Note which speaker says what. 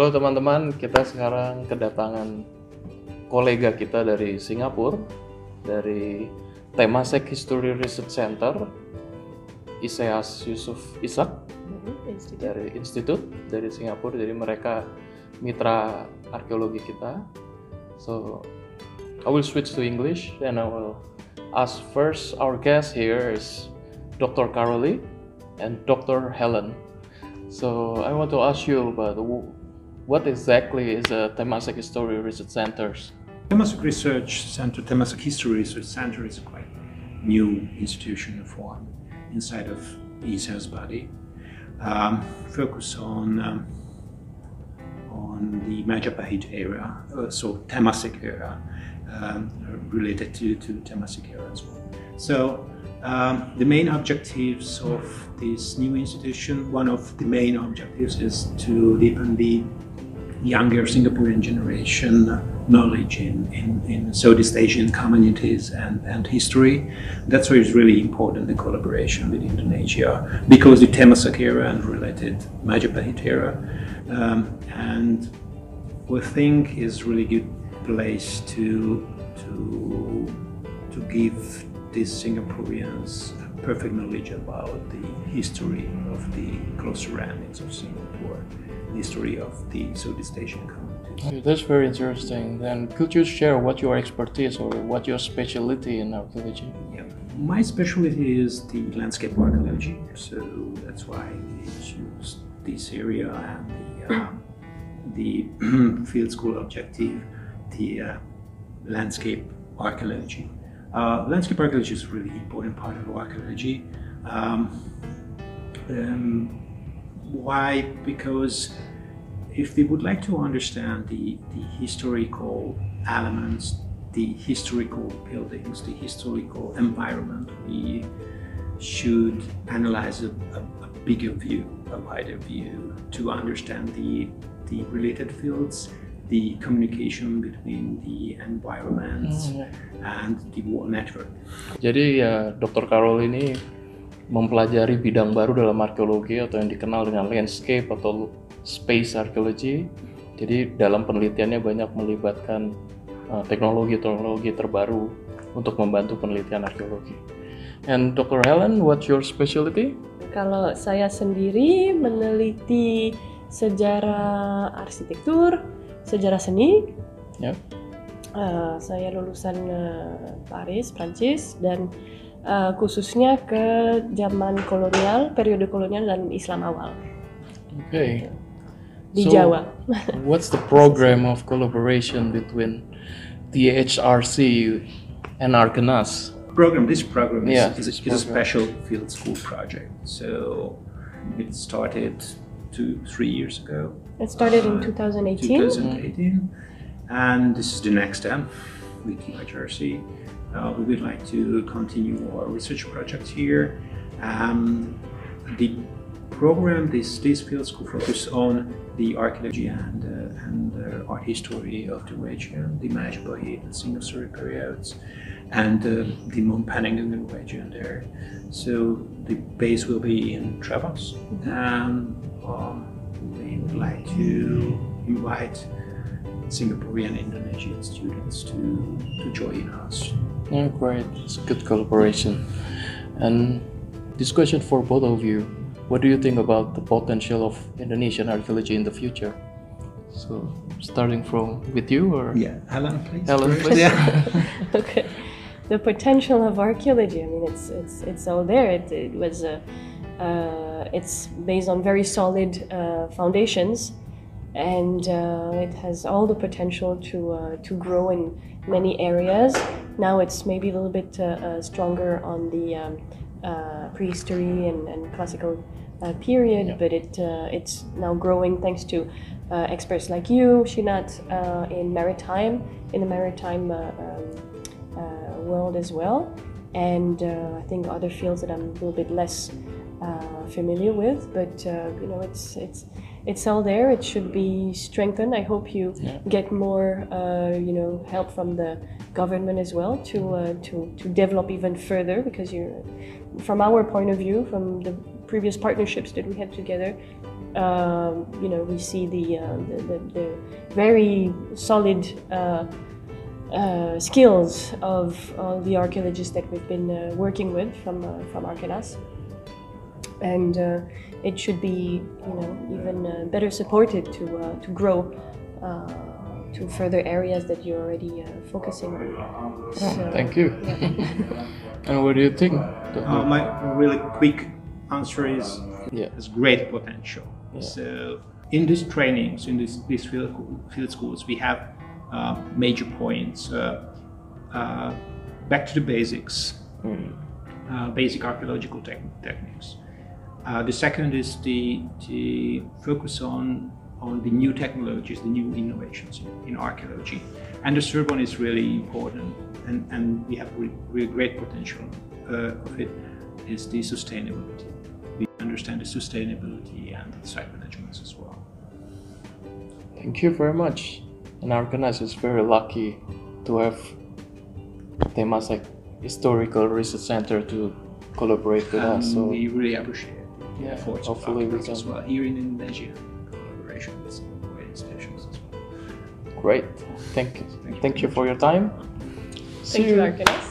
Speaker 1: Halo teman-teman, kita sekarang kedatangan kolega kita dari Singapura, dari Temasek History Research Center, Iseas Yusuf Isak dari institut dari Singapura. Jadi mereka mitra arkeologi kita. So I will switch to English and I will ask first our guest here is Dr. Carolee and Dr. Helen. So I want to ask you about what exactly is a Temasek History Research Centers?
Speaker 2: Temasek Research Center, Temasek History Research Center is a quite new institution formed inside of ISEAS body. Um, focus on um, on the Majapahit era, uh, so Temasek era, um, related to, to Temasek era as well. So um, the main objectives of this new institution, one of the main objectives is to deepen the younger Singaporean generation knowledge in, in, in Southeast Asian communities and, and history. That's why it's really important the collaboration with Indonesia because the Temasek era and related Majapahit era. Um, and we think is really good place to to to give these Singaporeans perfect knowledge about the history of the close surroundings of Singapore, history of the Southeast Asian communities.
Speaker 1: Okay, that's very interesting. Then could you share what your expertise or what your specialty in archaeology?
Speaker 2: Yeah. My specialty is the landscape archaeology, so that's why I choose this area and the, uh, the field school objective, the uh, landscape archaeology. Uh, landscape archaeology is a really important part of archaeology. Um, um, why? Because if we would like to understand the, the historical elements, the historical buildings, the historical environment, we should analyze a, a, a bigger view, a wider view, to understand the, the related fields the communication between the environment hmm. and the wall network.
Speaker 1: Jadi ya Dr. Carol ini mempelajari bidang baru dalam arkeologi atau yang dikenal dengan landscape atau space archaeology. Jadi dalam penelitiannya banyak melibatkan uh, teknologi-teknologi terbaru untuk membantu penelitian arkeologi. And Dr. Helen, what's your specialty?
Speaker 3: Kalau saya sendiri meneliti sejarah arsitektur, sejarah seni.
Speaker 1: Ya.
Speaker 3: Uh, saya lulusan uh, Paris, Prancis dan uh, khususnya ke zaman kolonial, periode kolonial dan Islam awal.
Speaker 1: Oke. Okay.
Speaker 3: Di so, Jawa.
Speaker 1: what's the program of collaboration between the HRC and Arkanas?
Speaker 2: Program. This program is, yeah, is, is program. a special field school project. So it started two, three years ago.
Speaker 3: It started in 2018.
Speaker 2: 2018. And this is the next step with THRC. Uh, we would like to continue our research project here. Um, the program, this, this field school focus on the archaeology and, uh, and uh, art history of the region, the Majapahit and Singhasari periods, and the Penanggungan region there. So the base will be in Trawas. Um, um, we would like to invite Singaporean Indonesian students to, to join us.
Speaker 1: Yeah, great. It's a good collaboration. And this question for both of you. What do you think about the potential of Indonesian archaeology in the future? So, starting from with you or
Speaker 2: yeah, Helen, please.
Speaker 1: Helen, please.
Speaker 3: Yeah. okay. The potential of archaeology. I mean, it's it's it's all there. It, it was a. Uh, it's based on very solid uh, foundations and uh, it has all the potential to, uh, to grow in many areas. Now it's maybe a little bit stronger on the um, prehistory and, and classical uh, period, yeah. but it uh, it's now growing thanks to uh, experts like you, Shinat, in maritime, in the maritime um, world as well, and I think other fields that I'm a little bit less uh, familiar with, but uh, you know it's it's it's all there. It should be strengthened. I hope you yeah. get more uh, you know help from the government as well to uh, to to develop even further because you from our point of view from the previous partnerships that we had together um, you know, we see the, uh, the, the, the very solid uh, uh, skills of all the archaeologists that we've been uh, working with from, uh, from Arkenas. And uh, it should be, you know, even uh, better supported to, uh, to grow uh, to further areas that you're already uh, focusing on. So,
Speaker 1: Thank you. and what do you think?
Speaker 2: Uh, my really quick answer is
Speaker 1: Yeah.
Speaker 2: has great potential. So in these trainings, in this, these field, field schools, we have uh, major points. Uh, uh, back to the basics, uh, basic archaeological tech techniques. Uh, the second is the, the focus on on the new technologies, the new innovations in, in archaeology. And the third one is really important, and, and we have re- really great potential uh, of it, is the sustainability. We understand the sustainability and the site management as well.
Speaker 1: Thank you very much. And Arkenas is very lucky to have Temasek Historical Research Center to collaborate with
Speaker 2: And
Speaker 1: us. So
Speaker 2: we really appreciate the
Speaker 1: Yeah,
Speaker 2: efforts
Speaker 1: hopefully
Speaker 2: of
Speaker 1: we
Speaker 2: Arkenas as well here in Indonesia, collaboration with some great institutions as well.
Speaker 1: great. Thank you.
Speaker 2: Thank you
Speaker 1: Thank
Speaker 2: very
Speaker 1: you for your time. See
Speaker 3: Thank you, Arkenas.